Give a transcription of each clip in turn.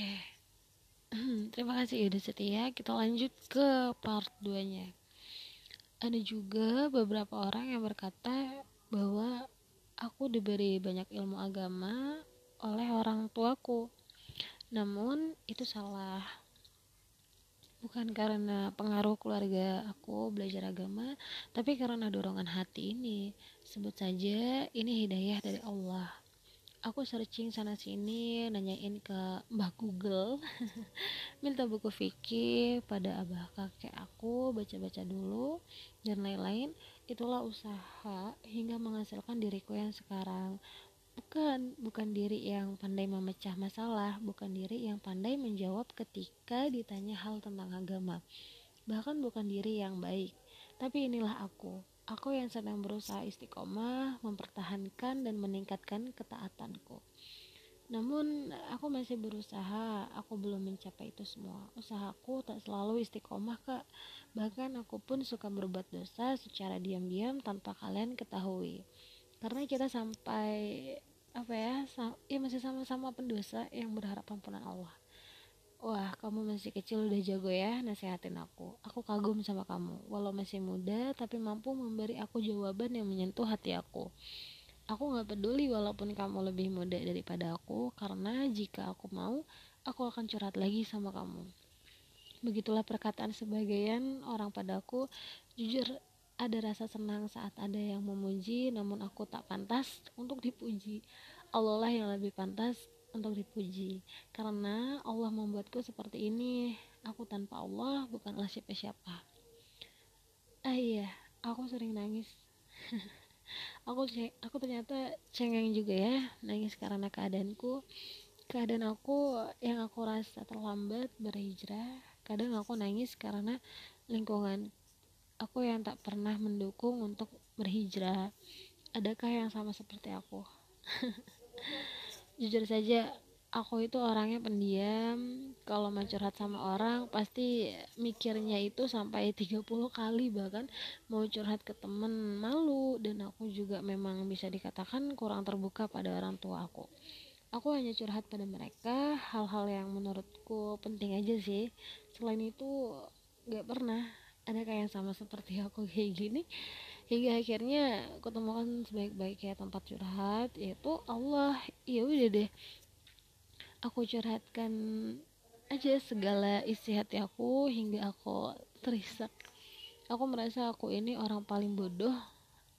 Oke. Terima kasih udah setia. Kita lanjut ke part 2-nya. Ada juga beberapa orang yang berkata bahwa aku diberi banyak ilmu agama oleh orang tuaku. Namun itu salah. Bukan karena pengaruh keluarga aku belajar agama, tapi karena dorongan hati ini. Sebut saja ini hidayah dari Allah aku searching sana sini nanyain ke Mbah Google. Minta buku fikih pada abah kakek aku baca-baca dulu dan lain-lain. Itulah usaha hingga menghasilkan diriku yang sekarang. Bukan bukan diri yang pandai memecah masalah bukan diri yang pandai menjawab ketika ditanya hal tentang agama. Bahkan bukan diri yang baik tapi inilah aku Aku yang sedang berusaha istiqomah, mempertahankan dan meningkatkan ketaatanku. Namun, aku masih berusaha, aku belum mencapai itu semua. Usahaku tak selalu istiqomah, Kak. Bahkan aku pun suka berbuat dosa secara diam-diam tanpa kalian ketahui. Karena kita sampai apa ya, ya masih sama-sama pendosa yang berharap ampunan Allah. Wah, kamu masih kecil udah jago ya nasihatin aku. Aku kagum sama kamu. Walau masih muda, tapi mampu memberi aku jawaban yang menyentuh hati aku. Aku gak peduli walaupun kamu lebih muda daripada aku, karena jika aku mau, aku akan curhat lagi sama kamu. Begitulah perkataan sebagian orang padaku. Jujur, ada rasa senang saat ada yang memuji, namun aku tak pantas untuk dipuji. Allah lah yang lebih pantas untuk dipuji. Karena Allah membuatku seperti ini. Aku tanpa Allah bukanlah siapa-siapa. Ah iya. Aku sering nangis. Aku aku ternyata cengeng juga ya. Nangis karena keadaanku. Keadaan aku yang aku rasa terlambat berhijrah. Kadang aku nangis karena lingkungan aku yang tak pernah mendukung untuk berhijrah. Adakah yang sama seperti aku jujur saja aku itu orangnya pendiam. Kalau mau curhat sama orang pasti mikirnya itu sampai 30 kali bahkan mau curhat ke temen malu. Dan aku juga memang bisa dikatakan kurang terbuka pada orang tua aku. Aku hanya curhat pada mereka hal-hal yang menurutku penting aja sih. Selain itu gak pernah ada kayak sama seperti aku kayak gini hingga akhirnya ketemukan sebaik-baiknya tempat curhat yaitu Allah ya udah deh aku curhatkan aja segala isi hati aku hingga aku terisak. Aku merasa aku ini orang paling bodoh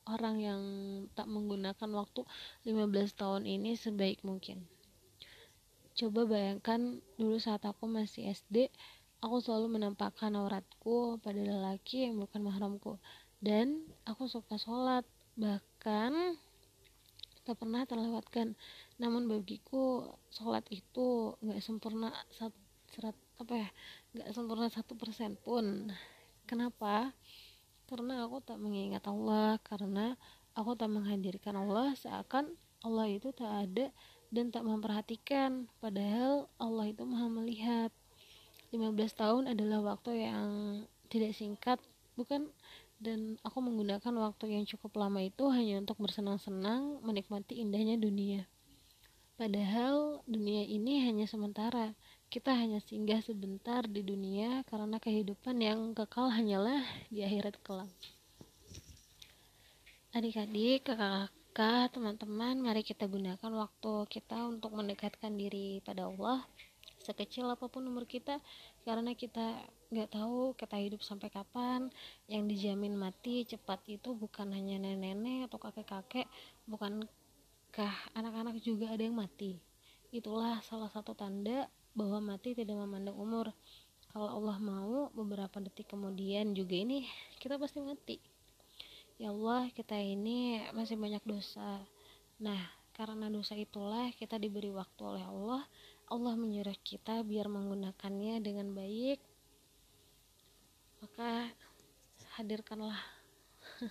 orang yang tak menggunakan waktu 15 tahun ini sebaik mungkin. Coba bayangkan dulu saat aku masih SD aku selalu menampakkan auratku pada lelaki yang bukan mahramku dan aku suka sholat. Bahkan tak pernah terlewatkan. Namun bagiku sholat itu nggak sempurna satu serat apa ya nggak sempurna satu persen pun. Kenapa? Karena aku tak mengingat Allah. Karena aku tak menghadirkan Allah seakan Allah itu tak ada dan tak memperhatikan. Padahal Allah itu maha melihat. 15 tahun adalah waktu yang tidak singkat. Bukan dan aku menggunakan waktu yang cukup lama itu hanya untuk bersenang-senang menikmati indahnya dunia. Padahal dunia ini hanya sementara. Kita hanya singgah sebentar di dunia karena kehidupan yang kekal hanyalah di akhirat kelak. Adik-adik kakak-kakak teman-teman mari kita gunakan waktu kita untuk mendekatkan diri pada Allah sekecil apa pun umur kita karena kita nggak tahu kita hidup sampai kapan. Yang dijamin mati cepat itu bukan hanya nenek-nenek atau kakek-kakek bukankah anak-anak juga ada yang mati? Itulah salah satu tanda bahwa mati tidak memandang umur. Kalau Allah mau beberapa detik kemudian juga ini kita pasti mati. Ya Allah kita ini masih banyak dosa. Nah karena dosa itulah kita diberi waktu oleh Allah Allah menyuruh kita biar menggunakannya dengan baik maka hadirkanlah.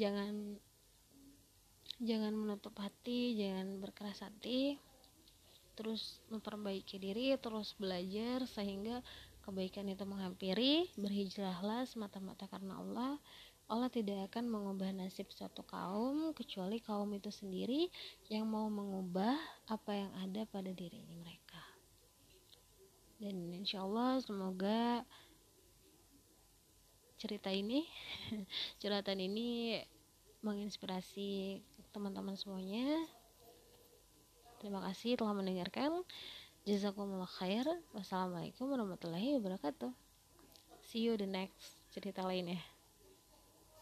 Jangan jangan menutup hati jangan berkeras hati. Terus memperbaiki diri terus belajar sehingga kebaikan itu menghampiri. Berhijrahlah semata-mata karena Allah Allah tidak akan mengubah nasib suatu kaum kecuali kaum itu sendiri yang mau mengubah apa yang ada pada dirinya mereka. Dan insyaallah semoga cerita ini curhatan ini menginspirasi teman-teman semuanya. Terima kasih telah mendengarkan. Jazakumullah khair. Wassalamualaikum warahmatullahi wabarakatuh. See you the next cerita lainnya